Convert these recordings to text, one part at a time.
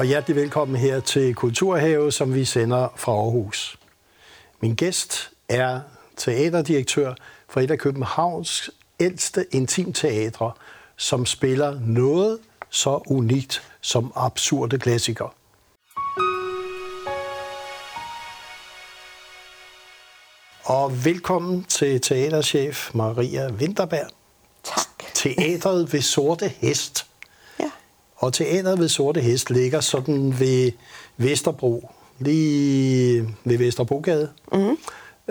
og hjertelig velkommen her til Kulturhave, som vi sender fra Aarhus. Min gæst er teaterdirektør for et af Københavns ældste intimteatre, som spiller noget så unikt som absurde klassikere. Og velkommen til teaterchef Maria Winterberg. Tak. Teatret ved Sorte Hest. Og teatret ved Sorte Hest ligger sådan ved Vesterbro, lige ved Vesterbrogade. Mm.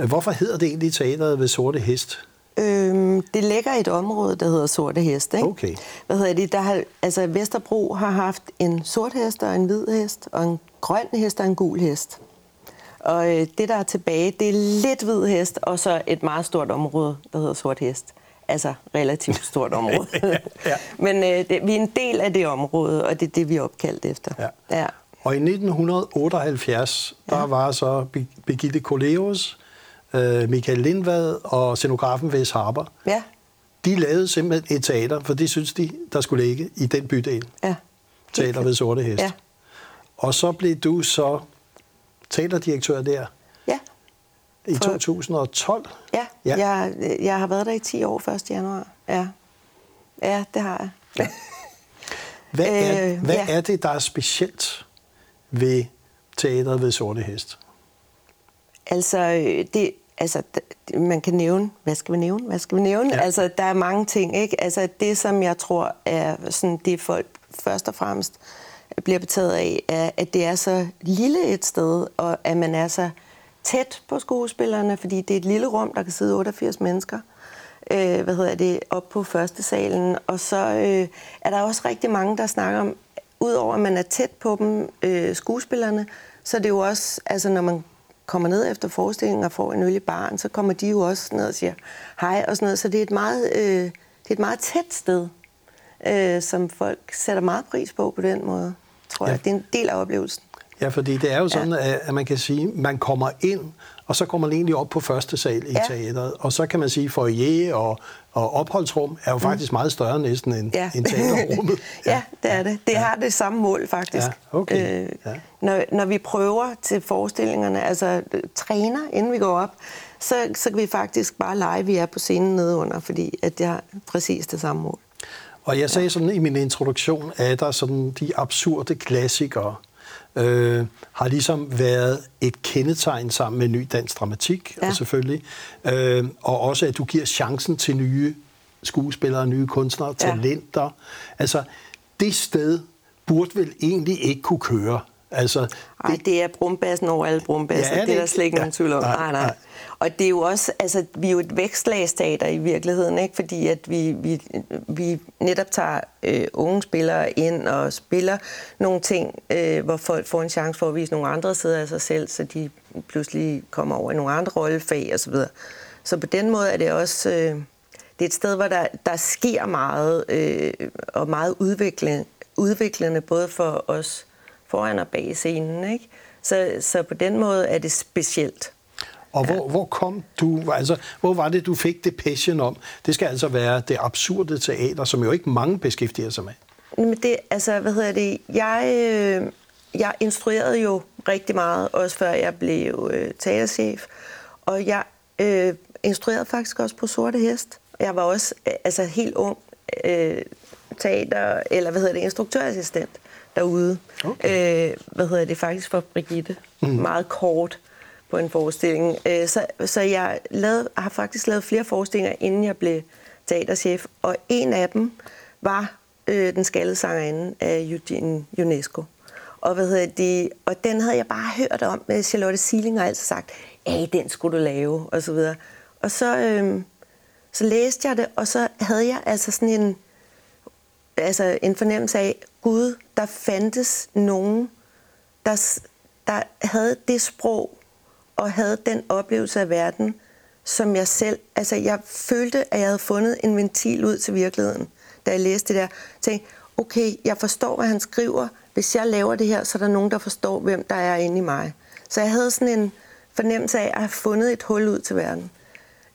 Hvorfor hedder det egentlig teatret ved Sorte Hest? Øhm, det ligger i et område, der hedder Sorte Hest. Ikke? Okay. Hvad hedder det? Der har, altså, Vesterbro har haft en sort hest og en hvid hest, og en grøn hest og en gul hest. Og øh, det, der er tilbage, det er lidt hvid hest, og så et meget stort område, der hedder Sort Hest. Altså relativt stort område. ja. Men øh, det, vi er en del af det område, og det er det, vi er opkaldt efter. Ja. ja. Og i 1978, der Ja. var så Birgitte Koleus, øh, Michael Lindvad og scenografen Ves Harper. ja. De lavede simpelthen et teater, for det synes de, der skulle ligge i den bydel. ja. Teater ved Sorte Hest. Ja. Og så blev du så teaterdirektør der Ja. I For- 2012. Ja, Ja. ja. Jeg, jeg har været der i 10 år 1. januar. Ja, ja det har jeg. Hvad, er, Øh, hvad ja. er det, der er specielt ved teateret ved Sorte Hest? Altså, øh, det, altså, man kan nævne, hvad skal vi nævne, hvad skal vi nævne? Ja. Ja. Altså, der er mange ting, ikke? Altså, det, som jeg tror er sådan, det folk først og fremmest bliver betaget af, er, at det er så lille et sted, og at man er så tæt på skuespillerne, fordi det er et lille rum, der kan sidde 88 mennesker. Øh, hvad hedder det, op på første salen. Og så øh, er der også rigtig mange, der snakker om, udover at man er tæt på dem, øh, skuespillerne, så er det jo også, altså når man kommer ned efter forestillingen og får en øl i baren, så kommer de jo også ned og siger hej og sådan noget. Så det er et meget, øh, det er et meget tæt sted, øh, som folk sætter meget pris på på den måde, tror Ja. jeg. Det er en del af oplevelsen. Ja, fordi det er jo sådan, ja. at man kan sige, man kommer ind, og så kommer man egentlig op på første sal i ja. Ja. teateret. Og så kan man sige, foyer og, og opholdsrum er jo faktisk meget større næsten end, Mm. Ja. end teaterrummet. ja, det er det. Det har det samme mål, faktisk. Ja, okay. Øh, Ja. når, når vi prøver til forestillingerne, altså øh, træner, inden vi går op, så, så kan vi faktisk bare lege, vi er på scenen nedenunder, fordi at det har præcis det samme mål. Og jeg sagde sådan i min introduktion, at der sådan de absurde klassikere øh, har ligesom været et kendetegn sammen med ny dansk dramatik, ja. Og selvfølgelig. Øh, og også, at du giver chancen til nye skuespillere, nye kunstnere, Ja. talenter. Altså, det sted burde vel egentlig ikke kunne køre. Altså, det, det er brumbassen over alle brumbasser. Ja, er det det er der slet ikke Ja. nogen tvivl om. Nej, nej. nej. Og det er jo også, altså, vi er jo et vækstlagstater i virkeligheden, ikke? fordi at vi, vi, vi netop tager øh, unge spillere ind og spiller nogle ting, øh, hvor folk får en chance for at vise nogle andre sider af sig selv, så de pludselig kommer over i nogle andre rollefag osv. Så, så på den måde er det også... Øh, det er et sted, hvor der, der sker meget, øh, og meget udviklende, udviklende, både for os foran og bag scenen. Ikke? Så, så på den måde er det specielt. Og hvor, hvor kom du, altså, hvor var det, du fik det passion om? Det skal altså være det absurde teater, som jo ikke mange beskæftiger sig med. Men det, altså, hvad hedder det? Jeg, øh, jeg instruerede jo rigtig meget, også før jeg blev øh, teaterchef. Og jeg øh, instruerede faktisk også på Sorte Hest. Jeg var også øh, altså, helt ung øh, teater, eller hvad hedder det, instruktørassistent derude. Okay. Øh, hvad hedder det faktisk for Brigitte? Mm. Meget kort på en forestilling. Øh, så, så jeg lavede, har faktisk lavet flere forestillinger, inden jeg blev teaterchef. Og en af dem var øh, Den skaldede sangerinde af Eugene UNESCO. Og, hvad hedder det, og den havde jeg bare hørt om. med Charlotte Sealing og altså sagt, ja, den skulle du lave, og så videre. Og så, øh, så læste jeg det, og så havde jeg altså sådan en, altså en fornemmelse af, Gud, der fandtes nogen, der, der havde det sprog og havde den oplevelse af verden, som jeg selv... Altså, jeg følte, at jeg havde fundet en ventil ud til virkeligheden, da jeg læste det der. Jeg tænkte, okay, jeg forstår, hvad han skriver. Hvis jeg laver det her, så er der nogen, der forstår, hvem der er inde i mig. Så jeg havde sådan en fornemmelse af at have fundet et hul ud til verden.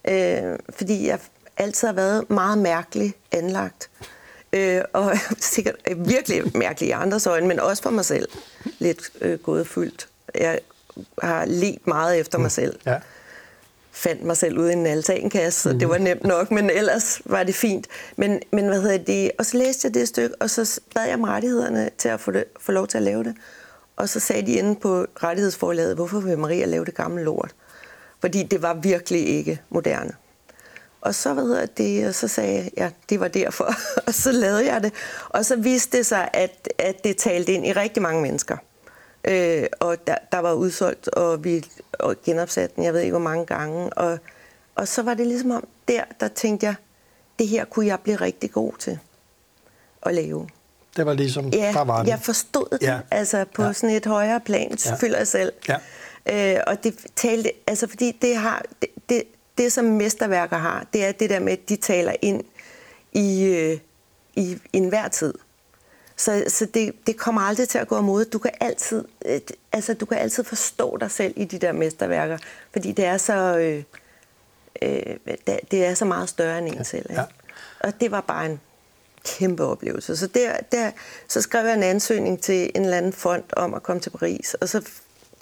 Øh, fordi jeg altid har været meget mærkeligt anlagt. Øh, og sikkert øh, virkelig mærkeligt i andres øjne, men også for mig selv. Lidt øh, gådefyldt. Jeg har let meget efter mig selv. Ja. Fandt mig selv ude i en altankasse, mm. det var nemt nok, men ellers var det fint. Men, men hvad hedder det? Og så læste jeg det stykke, og så bad jeg om rettighederne til at få, det, få lov til at lave det. Og så sagde de inde på rettighedsforlaget, hvorfor vil Maria lave det gamle lort? Fordi det var virkelig ikke moderne. Og så, hvad hedder det, og så sagde jeg, ja, det var derfor. og så lavede jeg det. Og så viste det sig, at, at det talte ind i rigtig mange mennesker. Øh, og der, der var udsolgt, og vi og genopsat den, jeg ved ikke hvor mange gange. Og, og så var det ligesom om, der, der tænkte jeg, det her kunne jeg blive rigtig god til at lave. Det var ligesom, ja, der var det. jeg forstod det, ja. altså på ja. sådan et højere plan, ja. føler jeg selv. Ja. Øh, og det talte, altså fordi det har, det, det, det som mesterværker har, det er det der med, at de taler ind i, øh, i, i enhver tid. Så, så det, det kommer aldrig til at gå imod. Du kan altid, øh, altså, du kan altid forstå dig selv i de der mesterværker, fordi det er så, øh, øh, det er så meget større end en ja. selv. Ikke? Ja. Og det var bare en kæmpe oplevelse. Så, der, der, så skrev jeg en ansøgning til en eller anden fond om at komme til Paris, og så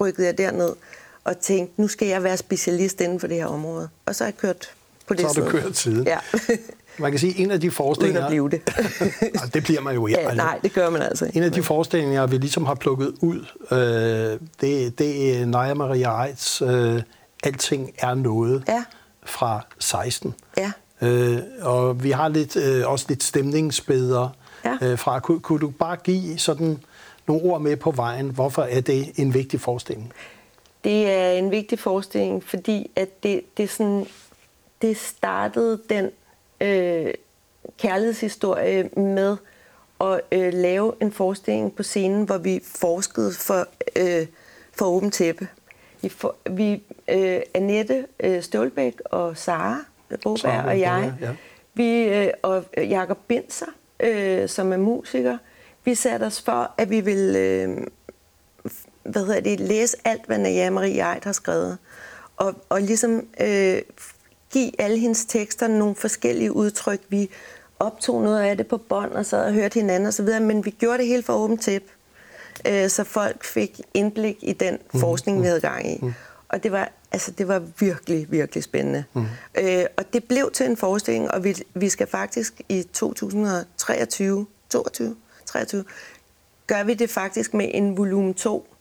rykkede jeg derned og tænkte, nu skal jeg være specialist inden for det her område. Og så har jeg kørt på det Så har du kørt siden. Ja. Man kan sige, en af de forestillinger... Uden at blive det. det bliver man jo ikke. Ja, nej, det gør man altså En af de forestillinger, vi ligesom har plukket ud, øh, det, det er Naja Maria Eitz, øh, Alting er noget, ja. fra 16. Ja. Øh, og vi har lidt, øh, også lidt stemningsbilleder ja. øh, fra. Kunne, kunne du bare give sådan nogle ord med på vejen? Hvorfor er det en vigtig forestilling? Det er en vigtig forestilling, fordi at det, det, sådan, det startede den øh, kærlighedshistorie med at øh, lave en forestilling på scenen, hvor vi forskede for, øh, for åben tæppe. Vi, for, vi øh, Annette øh, Stålbæk og Sara Boberg og jeg, ja. vi, øh, og Jakob Binser, øh, som er musiker, vi satte os for, at vi ville øh, hvad hedder det, læse alt, hvad Naja Marie Eid har skrevet. Og, og ligesom øh, give alle hendes tekster nogle forskellige udtryk. Vi optog noget af det på bånd og sad og hørte hinanden osv., men vi gjorde det helt for åbent tæp, øh, så folk fik indblik i den mm. forskning, vi havde gang i. Mm. Og det var, altså, det var virkelig, virkelig spændende. Mm. Øh, og det blev til en forestilling, og vi, vi skal faktisk i 2023, 22, 23, gør vi det faktisk med en volumen 2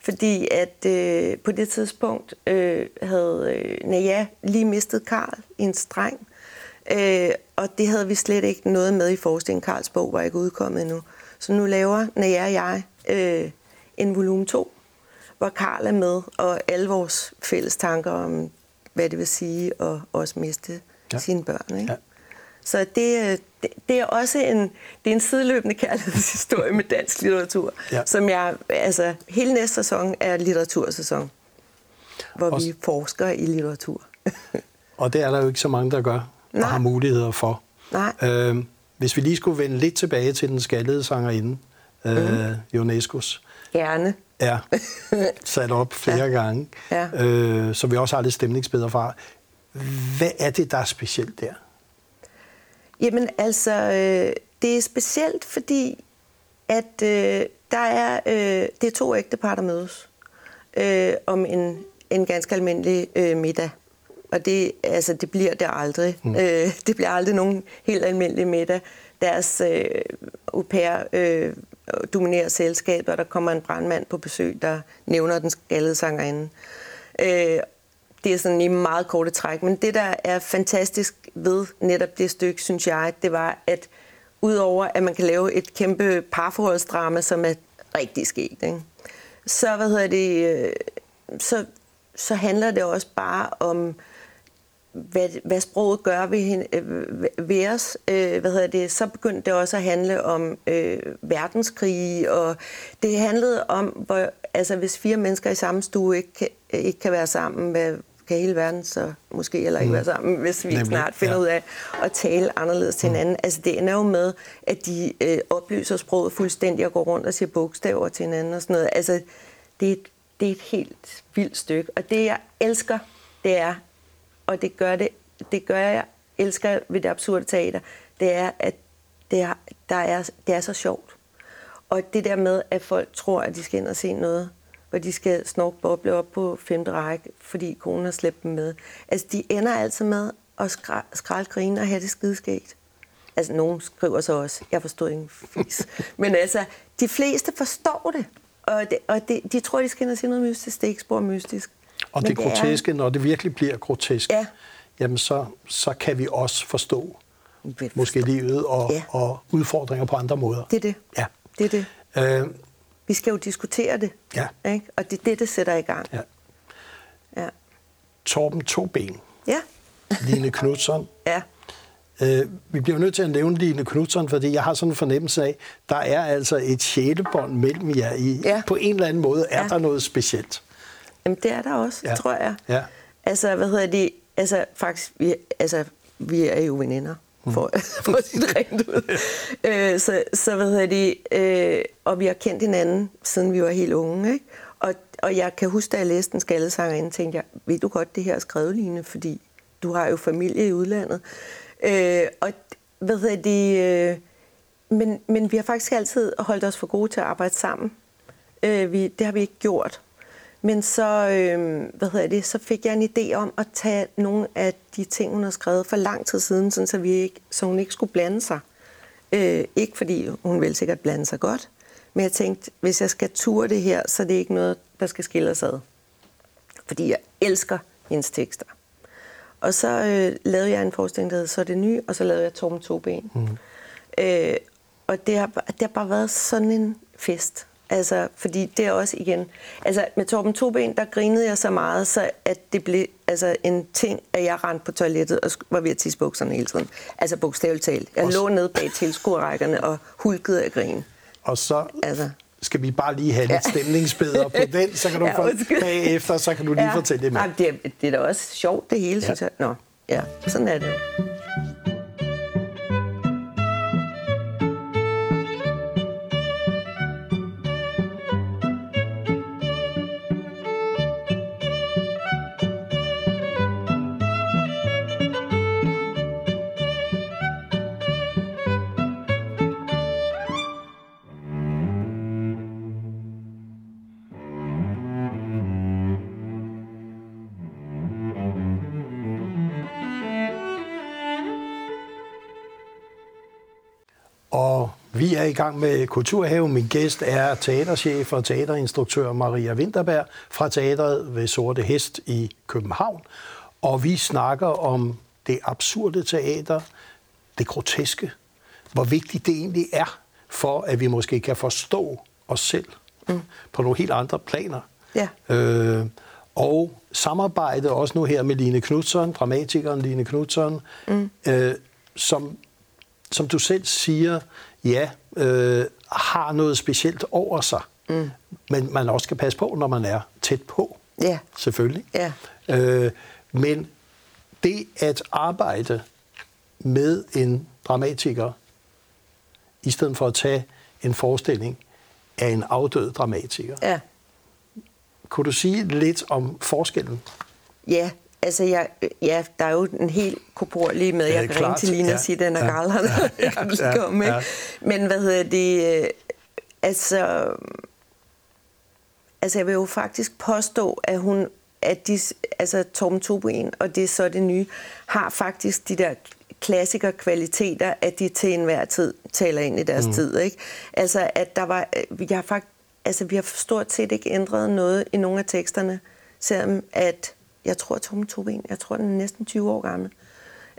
fordi at øh, på det tidspunkt øh, havde øh, Naja lige mistet Karl i en streng. Øh, og det havde vi slet ikke noget med i forestillingen. Karls bog var ikke udkommet endnu. Så nu laver Naja og jeg øh, en volumen 2, hvor Karl er med, og alle vores fælles tanker om, hvad det vil sige at også miste ja. sine børn. Ikke? Ja. Så det, øh, det, det er også en, det er en sideløbende kærlighedshistorie med dansk litteratur, ja. som jeg, altså hele næste sæson er litteratursæson, hvor også, vi forsker i litteratur. og det er der jo ikke så mange, der gør, og har muligheder for. Nej. Øhm, hvis vi lige skulle vende lidt tilbage til den skaldede sangerinde, øh, mm. UNESCO's. Gerne. Ja, sat op flere ja. gange, ja. Øh, så vi også har lidt stemningsbilleder fra. Hvad er det, der er specielt der? Jamen altså, øh, det er specielt, fordi at øh, der er, øh, det er to ægtepar, der mødes øh, om en, en ganske almindelig øh, middag. Og det, altså, det bliver det aldrig. Mm. Øh, det bliver aldrig nogen helt almindelig middag. Deres øh, au pair øh, dominerer selskabet, og der kommer en brandmand på besøg, der nævner den skaldede sangerinde. Øh, det er sådan i meget korte træk. Men det, der er fantastisk ved netop det stykke, synes jeg, det var, at udover at man kan lave et kæmpe parforholdsdrama, som er rigtig sket, ikke? så, hvad hedder det, øh, så, så handler det også bare om, hvad, hvad sproget gør ved, hende, øh, ved os. Øh, hvad hedder det, så begyndte det også at handle om øh, verdenskrige, og det handlede om, hvor, altså, hvis fire mennesker i samme stue ikke ikke kan være sammen, hvad, kan hele verden så måske heller ikke mm. være sammen, hvis vi Nemlig, snart finder ja. ud af at tale anderledes til mm. hinanden. Altså det ender jo med, at de øh, oplyser sproget fuldstændig og går rundt og siger bogstaver til hinanden og sådan noget. Altså det er, et, det er et helt vildt stykke. Og det jeg elsker, det er, og det gør, det, det gør jeg elsker ved det absurde teater, det er, at det er, der er, det er så sjovt. Og det der med, at folk tror, at de skal ind og se noget, hvor de skal snorke boble op på femte række, fordi konen har slæbt dem med. Altså, de ender altid med at skra- skralde grine og have det skideskægt. Altså, nogen skriver så også, jeg forstod ingen fis. Men altså, de fleste forstår det. Og, det, og det, de tror, de skal ind og se noget mystisk. Det er ikke spor mystisk. Og Men det groteske, når det virkelig bliver grotesk, Ja. jamen så, så kan vi også forstå måske livet og, Ja. og udfordringer på andre måder. Det er det. Ja. Det er det. Øh, Vi skal jo diskutere det. Ja. Ikke? Og det er det, det sætter i gang. ja. Ja. Torben Toben, Ja. Line Knudsen. ja. Øh, vi bliver nødt til at nævne Line Knudsen, fordi jeg har sådan en fornemmelse af, der er altså et sjælebånd mellem jer. I, Ja. På en eller anden måde er Ja. der noget specielt. Jamen, det er der også, Ja. tror jeg. Ja. Altså, hvad hedder det? Altså, faktisk, vi, altså, vi er jo veninder, for, for at sige det rent ud. øh, så, så, hvad hedder det? Øh, og vi har kendt hinanden, siden vi var helt unge, ikke? Og, og jeg kan huske, da jeg læste en skaldesanger tænkte jeg, ved du godt, det her er skrevet, Line, fordi du har jo familie i udlandet. Øh, og hvad hedder det? Øh, men, men vi har faktisk altid holdt os for gode til at arbejde sammen. Øh, vi, det har vi ikke gjort. Men så, øh, hvad hedder det, så fik jeg en idé om at tage nogle af de ting, hun har skrevet for lang tid siden, sådan, så, vi ikke, så hun ikke skulle blande sig. Øh, ikke fordi hun vil sikkert blande sig godt, men jeg tænkte, hvis jeg skal ture det her, så er det ikke noget, der skal skille os ad. Fordi jeg elsker hendes tekster. Og så øh, lavede jeg en forestilling, der hed Så det ny, og så lavede jeg Torben Toben. Mm. Øh, og det har, det har bare været sådan en fest. Altså, fordi det er også igen... Altså, med Torben Toben, der grinede jeg så meget, så at det blev altså, en ting, at jeg rendte på toilettet og var ved at tisse bukserne hele tiden. Altså, bogstaveligt talt. Jeg Også- lå nede bag tilskuerrækkerne og hulkede af grin. Og så Altså. skal vi bare lige have lidt Ja. stemningsbilleder på den, så kan du Ja, få, bagefter, så kan du lige fortælle det med. Ej, det, er, det er da også sjovt, det hele, Ja. ja. synes jeg. Nå, ja, sådan er det jo. Og vi er i gang med Kulturhave. Min gæst er teaterchef og teaterinstruktør Maria Winterberg fra Teatret ved Sorte Hest i København. Og vi snakker om det absurde teater, det groteske, hvor vigtigt det egentlig er, for at vi måske kan forstå os selv mm. på nogle helt andre planer. Ja. Øh, og samarbejde også nu her med Line Knudsen, dramatikeren Line Knudsen, mm. øh, som, som du selv siger, ja, øh, har noget specielt over sig. Mm. Men man også skal passe på, når man er tæt på. Ja. Selvfølgelig. Ja. Øh, men det at arbejde med en dramatiker, i stedet for at tage en forestilling af en afdød dramatiker, Ja. kunne du sige lidt om forskellen? Ja, altså jeg, ja, der er jo en helt korporlig med. Ja, Jeg kan ringe til Line Ja. og sige, den er Ja. ja. galt. Ja. Ja. kan du Ja. lige komme? Ja. Men hvad hedder det? øh, Altså, altså jeg vil jo faktisk påstå, at hun, at de, altså Torben Tobuin og det er så det nye, har faktisk de der klassikerkvaliteter, at de til enhver tid taler ind i deres mm. tid. Ikke? Altså, at der var, jeg har faktisk, altså, vi har stort set ikke ændret noget i nogle af teksterne, selvom at, jeg tror, Torben Tobuin, jeg tror, den er næsten 20 år gammel.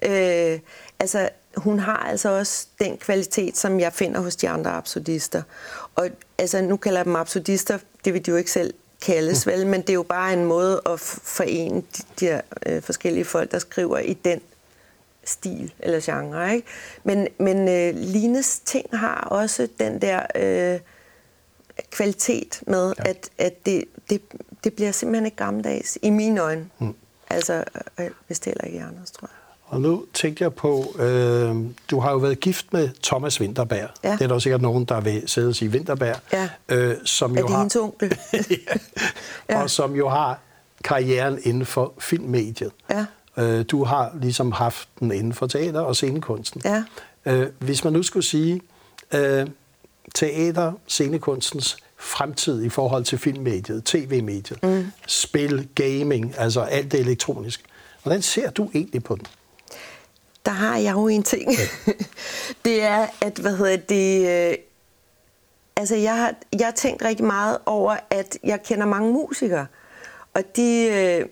Øh, altså, hun har altså også den kvalitet, som jeg finder hos de andre absurdister. Og altså, nu kalder jeg dem absurdister, det vil de jo ikke selv kaldes, vel, men det er jo bare en måde at forene de, de her øh, forskellige folk, der skriver i den stil eller genre. Ikke? Men, men øh, Lines ting har også den der øh, kvalitet med, Ja. at, at det, det, det bliver simpelthen ikke gammeldags, i mine øjne. Mm. Altså, øh, hvis det heller ikke i andres, tror jeg. Og nu tænkte jeg på, øh, du har jo været gift med Thomas Winterberg. Ja. Det er der sikkert nogen, der vil sidde og sige Winterberg. Ja. Øh, som Er jo det har, hendes onkel? Ja. Og som jo har karrieren inden for filmmediet. Ja. Øh, du har ligesom haft den inden for teater og scenekunsten. Ja. Øh, hvis man nu skulle sige, øh, teater, scenekunstens fremtid i forhold til filmmediet, tv-mediet, mm. spil, gaming, altså alt det elektronisk. Hvordan ser du egentlig på den? Der har jeg jo en ting. Ja. det er, at hvad hedder det... Øh, altså, jeg har, jeg har tænkt rigtig meget over, at jeg kender mange musikere, og de, øh,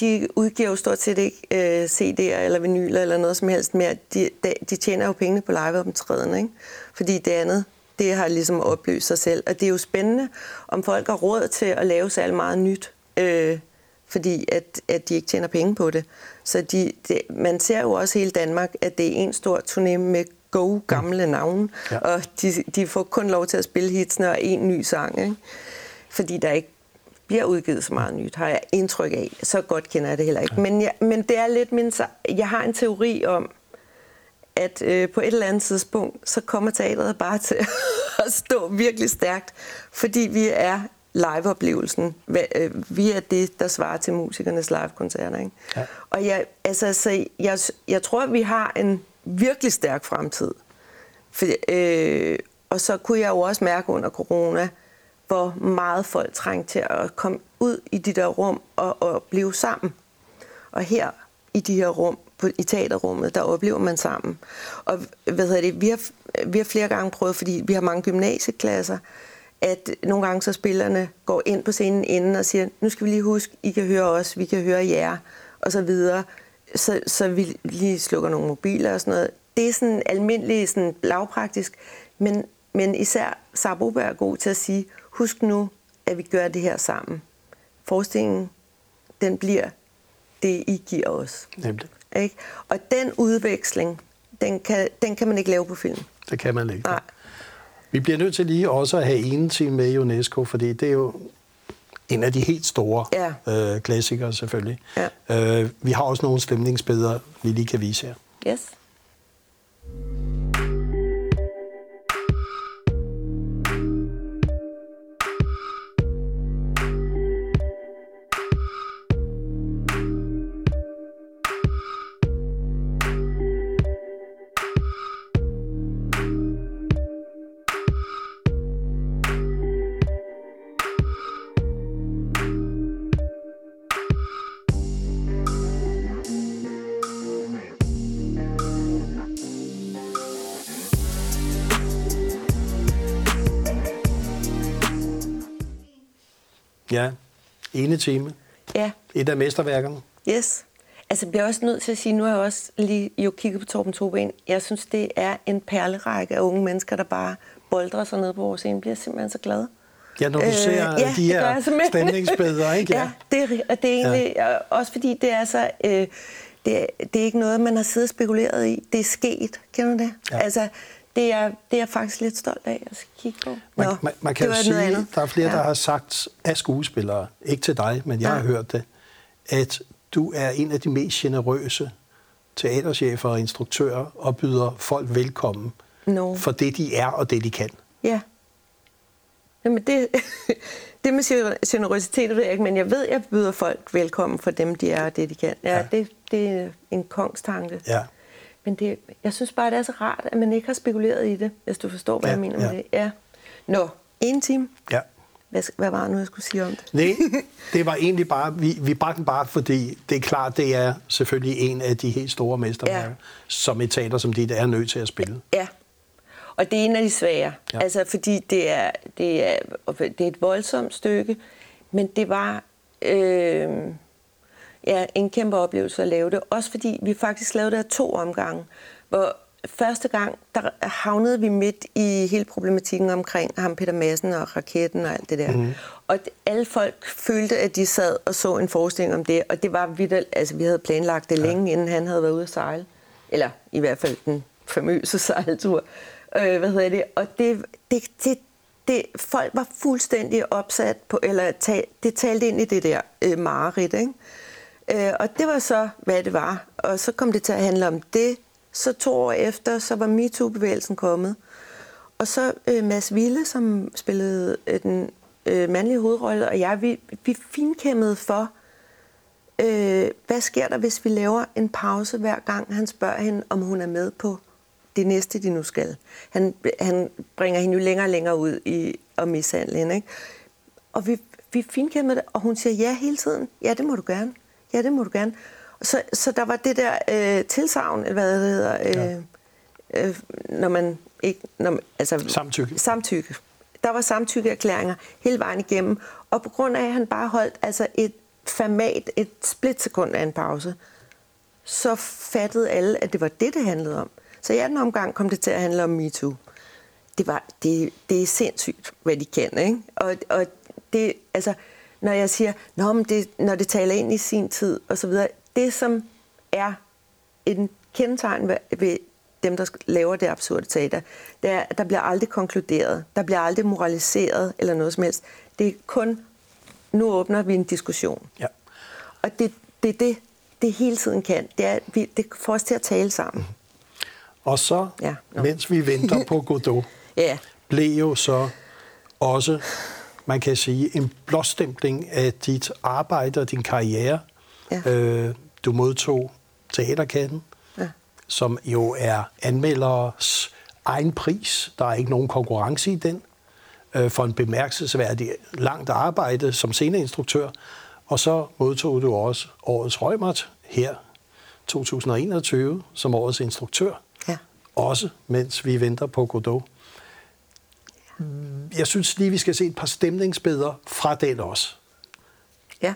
de udgiver jo stort set ikke øh, CD'er eller vinyler eller noget som helst mere. De, de, de tjener jo pengene på liveoptræden, ikke? Fordi det andet, det har ligesom opløst sig selv. Og det er jo spændende, om folk har råd til at lave særlig meget nyt, øh, fordi at, at de ikke tjener penge på det. Så de, de, man ser jo også hele Danmark, at det er en stor turné med go gamle navne, ja. og de, de får kun lov til at spille hitsene og en ny sang, ikke? fordi der ikke bliver udgivet så meget nyt, har jeg indtryk af. Så godt kender jeg det heller ikke. Men, jeg, men det er lidt min... Jeg har en teori om, at øh, på et eller andet tidspunkt, så kommer teateret bare til at stå virkelig stærkt, fordi vi er liveoplevelsen. Øh, vi er det, der svarer til musikernes livekoncerter. Ikke? Ja. Og jeg, altså, så jeg, jeg tror, at vi har en virkelig stærk fremtid. For, øh, og så kunne jeg jo også mærke under corona, hvor meget folk trængte til at komme ud i de der rum og, og blive sammen. Og her i de her rum, på, i teaterrummet, der oplever man sammen. Og hvad hedder det, vi har, vi har flere gange prøvet, fordi vi har mange gymnasieklasser, at nogle gange så spillerne går ind på scenen inden og siger, nu skal vi lige huske, I kan høre os, vi kan høre jer, og så videre. Så, så vi lige slukker nogle mobiler og sådan noget. Det er sådan almindeligt, sådan lavpraktisk, men, men især Sabo er god til at sige, husk nu, at vi gør det her sammen. Forestillingen, den bliver det, I giver os. Nemlig. Ikke? Og den udveksling, den kan, den kan man ikke lave på film. Det kan man ikke. Nej. Vi bliver nødt til lige også at have en team med i UNESCO, fordi det er jo en af de helt store ja. øh, klassikere selvfølgelig. Ja. Øh, vi har også nogle stemningsbilleder, vi lige kan vise her. Yes. Ene time. Ja. Et af mesterværkerne. Yes. Altså, jeg bliver også nødt til at sige, nu har jeg også lige jo kigget på Torben Toben. Jeg synes, det er en perlerække af unge mennesker, der bare boldrer sig ned på vores scene. Jeg bliver simpelthen så glad. Ja, når du øh, ser ja, de her stemningsbilleder, ikke? Ja, ja det, er, det er egentlig ja. også fordi, det er så... Øh, det, det er ikke noget, man har siddet og spekuleret i. Det er sket, kender du det? Ja. Altså, det er, det er jeg faktisk lidt stolt af at kigge på. Nå, man, man, man kan jo sige, at der er flere, ja. der har sagt af skuespillere, ikke til dig, men jeg ja. har hørt det, at du er en af de mest generøse teaterchefer og instruktører og byder folk velkommen no. for det, de er og det, de kan. Ja. Jamen det, det med generøsitet ved jeg ikke, men jeg ved, at jeg byder folk velkommen for dem, de er og det, de kan. Ja, ja. Det, det er en kongstanke. Ja. Men det, jeg synes bare, det er så rart, at man ikke har spekuleret i det, hvis du forstår, hvad ja, jeg mener ja. med det. Ja. Nå, en time. Ja. Hvad, hvad var det nu, jeg skulle sige om det? Nej, det var egentlig bare, vi, vi bragte den bare, fordi det er klart, det er selvfølgelig en af de helt store mesterværker, ja. som et teater som dit er nødt til at spille. Ja, og det er en af de svære. Ja. Altså, fordi det er, det, er, det er et voldsomt stykke, men det var... Øh, ja, en kæmpe oplevelse at lave det. Også fordi vi faktisk lavede det af to omgange, hvor første gang, der havnede vi midt i hele problematikken omkring ham, Peter Madsen og raketten og alt det der. Mm. Og alle folk følte, at de sad og så en forestilling om det, og det var vidt, altså vi havde planlagt det længe, ja. inden han havde været ude at sejle. Eller i hvert fald den famøse sejltur. Øh, hvad hedder det? Og det, det, det, det, folk var fuldstændig opsat på, eller tal, det talte ind i det der øh, mareridt, ikke? Øh, og det var så, hvad det var. Og så kom det til at handle om det. Så to år efter, så var MeToo-bevægelsen kommet. Og så øh, Mads Ville, som spillede øh, den øh, mandlige hovedrolle, og jeg, vi, vi finkæmmede for øh, hvad sker der, hvis vi laver en pause hver gang, han spørger hende, om hun er med på det næste, de nu skal. Han, han bringer hende jo længere og længere ud i at mishandle hende. Ikke? Og vi, vi finkæmmede det, og hun siger ja hele tiden. Ja, det må du gerne. Ja, det må du gerne. Så, så der var det der øh, tilsavn, hvad det hedder, øh, ja. øh, når man ikke... Når, altså, samtykke. Samtykke. Der var samtykkeerklæringer hele vejen igennem. Og på grund af, at han bare holdt altså et format, et splitsekund af en pause, så fattede alle, at det var det, det handlede om. Så i anden omgang kom det til at handle om MeToo. Det, var, det, det er sindssygt, hvad de kan. Ikke? Og, og det, altså, når jeg siger, Nå, men det, når det taler ind i sin tid, og så videre, det som er en kendetegn ved, ved dem, der laver det absurde teater, det er, at der bliver aldrig konkluderet, der bliver aldrig moraliseret eller noget som helst. Det er kun, nu åbner vi en diskussion. Ja. Og det, det, det, det hele tiden kan, det er, vi, det får os til at tale sammen. Mm. Og så, ja, no. mens vi venter på Godot, ja. blev jo så også, man kan sige, en blåstempling af dit arbejde og din karriere. Ja. Øh, du modtog Teaterkatten, ja. som jo er anmelders egen pris. Der er ikke nogen konkurrence i den. Øh, for en bemærkelsesværdig langt arbejde som sceneinstruktør. Og så modtog du også årets Rømert her 2021 som årets instruktør også mens vi venter på Godot. Jeg synes lige, vi skal se et par stemningsbilleder fra den også. Ja.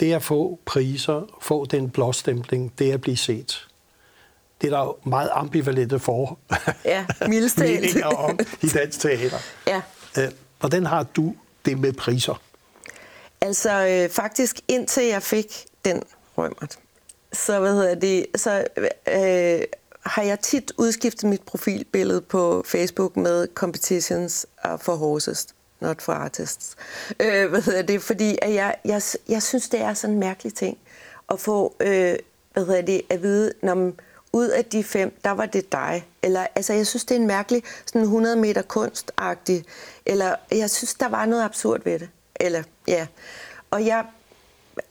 Det at få priser, få den blåstempling, det at blive set. Det er der jo meget ambivalente for ja, meninger om i dansk teater. Ja. Øh, hvordan har du det med priser? Altså øh, faktisk indtil jeg fik den rømmert, så, hvad hedder det, så øh, har jeg tit udskiftet mit profilbillede på Facebook med competitions for horses not for artists. Øh, hvad hedder det? Fordi at jeg, jeg, jeg synes, det er sådan en mærkelig ting at få øh, hvad hedder det, at vide, når man, ud af de fem, der var det dig. Eller, altså, jeg synes, det er en mærkelig sådan 100 meter kunstagtig. Eller jeg synes, der var noget absurd ved det. Eller, ja. Og jeg,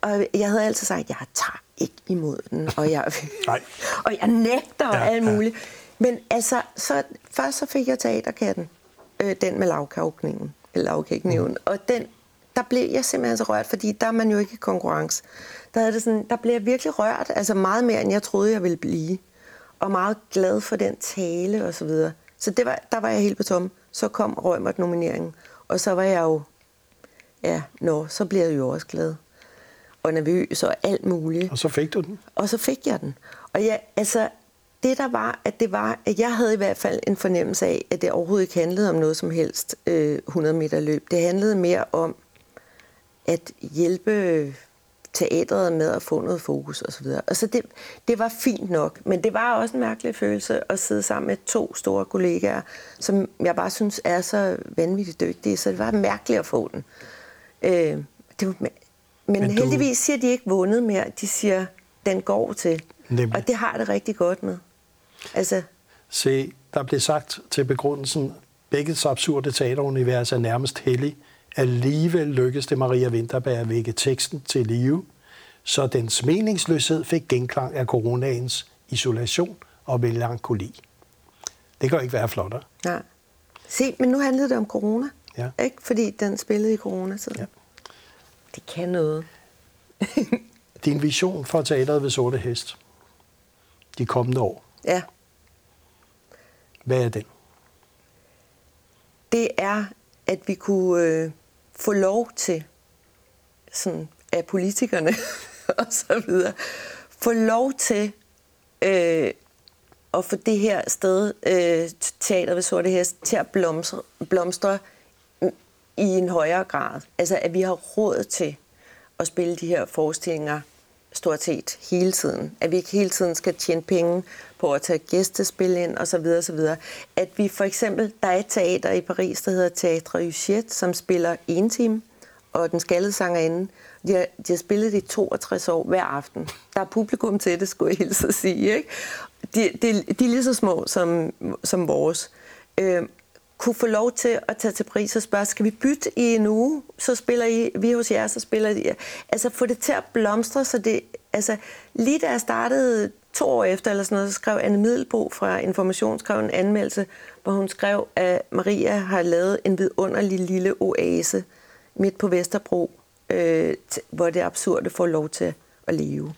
og jeg havde altid sagt, at jeg tager ikke imod den, og jeg, og jeg nægter ja, alt muligt. Ja. Men altså, så, først så fik jeg teaterkatten, øh, den med lavkavkningen lavkæknævn. Mm. Og den, der blev jeg simpelthen så rørt, fordi der er man jo ikke i konkurrence. Der, er det sådan, der blev jeg virkelig rørt, altså meget mere, end jeg troede, jeg ville blive. Og meget glad for den tale og så videre. Så det var, der var jeg helt på tom. Så kom Rømert nomineringen, og så var jeg jo, ja, nå, så blev jeg jo også glad. Og nervøs og alt muligt. Og så fik du den? Og så fik jeg den. Og jeg, altså, det der var, at det var, at jeg havde i hvert fald en fornemmelse af, at det overhovedet ikke handlede om noget som helst øh, 100 meter løb. Det handlede mere om at hjælpe teatret med at få noget fokus osv. Og så det, det var fint nok, men det var også en mærkelig følelse at sidde sammen med to store kollegaer, som jeg bare synes er så vanvittigt dygtige, så det var mærkeligt at få den. Øh, det var, men, men du... heldigvis siger de ikke vundet mere, de siger, den går til. Nemlig. Og det har det rigtig godt med. Altså... Se, der blev sagt til begrundelsen, begge så absurde teaterunivers er nærmest hellig. Alligevel lykkedes det Maria Winterberg at vække teksten til live, så dens meningsløshed fik genklang af coronaens isolation og melankoli. Det kan ikke være flottere. Nej. Se, men nu handlede det om corona. Ja. Ikke? Fordi den spillede i coronatiden. Ja. Det kan noget. Din vision for teateret ved Sorte Hest de kommende år. Ja. Hvad er den? Det er, at vi kunne øh, få lov til, sådan af politikerne og så videre, få lov til øh, at få det her sted, øh, teater ved Sorte Hest, til at blomstre, blomstre i en højere grad. Altså, at vi har råd til at spille de her forestillinger stort set hele tiden. At vi ikke hele tiden skal tjene penge på at tage gæstespil ind osv. osv. At vi for eksempel, der er et teater i Paris, der hedder Teatre Huchet, som spiller en time, og den skaldede sangerinde. De har, de har spillet det i 62 år hver aften. Der er publikum til det, skulle jeg hilse at sige. Ikke? De, de, de er lige så små som, som vores. Øh, kunne få lov til at tage til pris og spørge, skal vi bytte i en uge, så spiller I, vi hos jer, så spiller I. Altså få det til at blomstre, så det, altså lige da jeg startede to år efter, eller sådan noget, så skrev Anne Middelbo fra Information skrev en anmeldelse, hvor hun skrev, at Maria har lavet en vidunderlig lille oase midt på Vesterbro, øh, hvor det absurde får lov til at leve.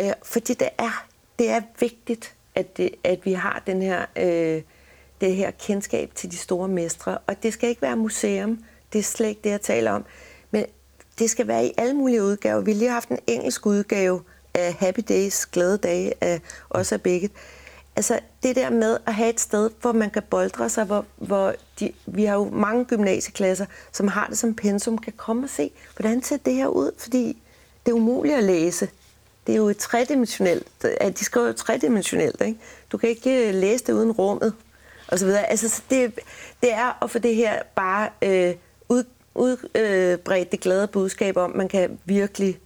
Øh, fordi det er, det er vigtigt, at, det, at vi har den her... Øh, det her kendskab til de store mestre. Og det skal ikke være museum, det er slet ikke det, jeg taler om. Men det skal være i alle mulige udgaver. Vi har lige haft en engelsk udgave af Happy Days, glade Dage, af, også af begge. Altså det der med at have et sted, hvor man kan boldre sig, hvor, hvor de, vi har jo mange gymnasieklasser, som har det som pensum, kan komme og se, hvordan ser det her ud, fordi det er umuligt at læse. Det er jo et tredimensionelt, de skriver jo tredimensionelt, ikke? Du kan ikke øh, læse det uden rummet og så videre. Altså, det, det er at få det her bare øh, ud, udbredt øh, det glade budskab om, man kan virkelig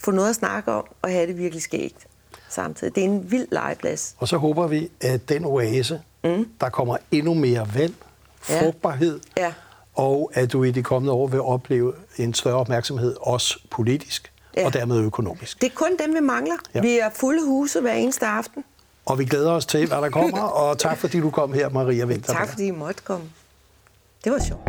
få noget at snakke om og have det virkelig skægt samtidig. Det er en vild legeplads. Og så håber vi, at den oase, mm. der kommer endnu mere vand, frugtbarhed, ja. Ja. og at du i de kommende år vil opleve en større opmærksomhed, også politisk ja. og dermed økonomisk. Det er kun dem, vi mangler. Ja. Vi er fulde huse hver eneste aften. Og vi glæder os til, hvad der kommer, og tak fordi du kom her, Maria Vinterberg. Tak fordi I måtte komme. Det var sjovt.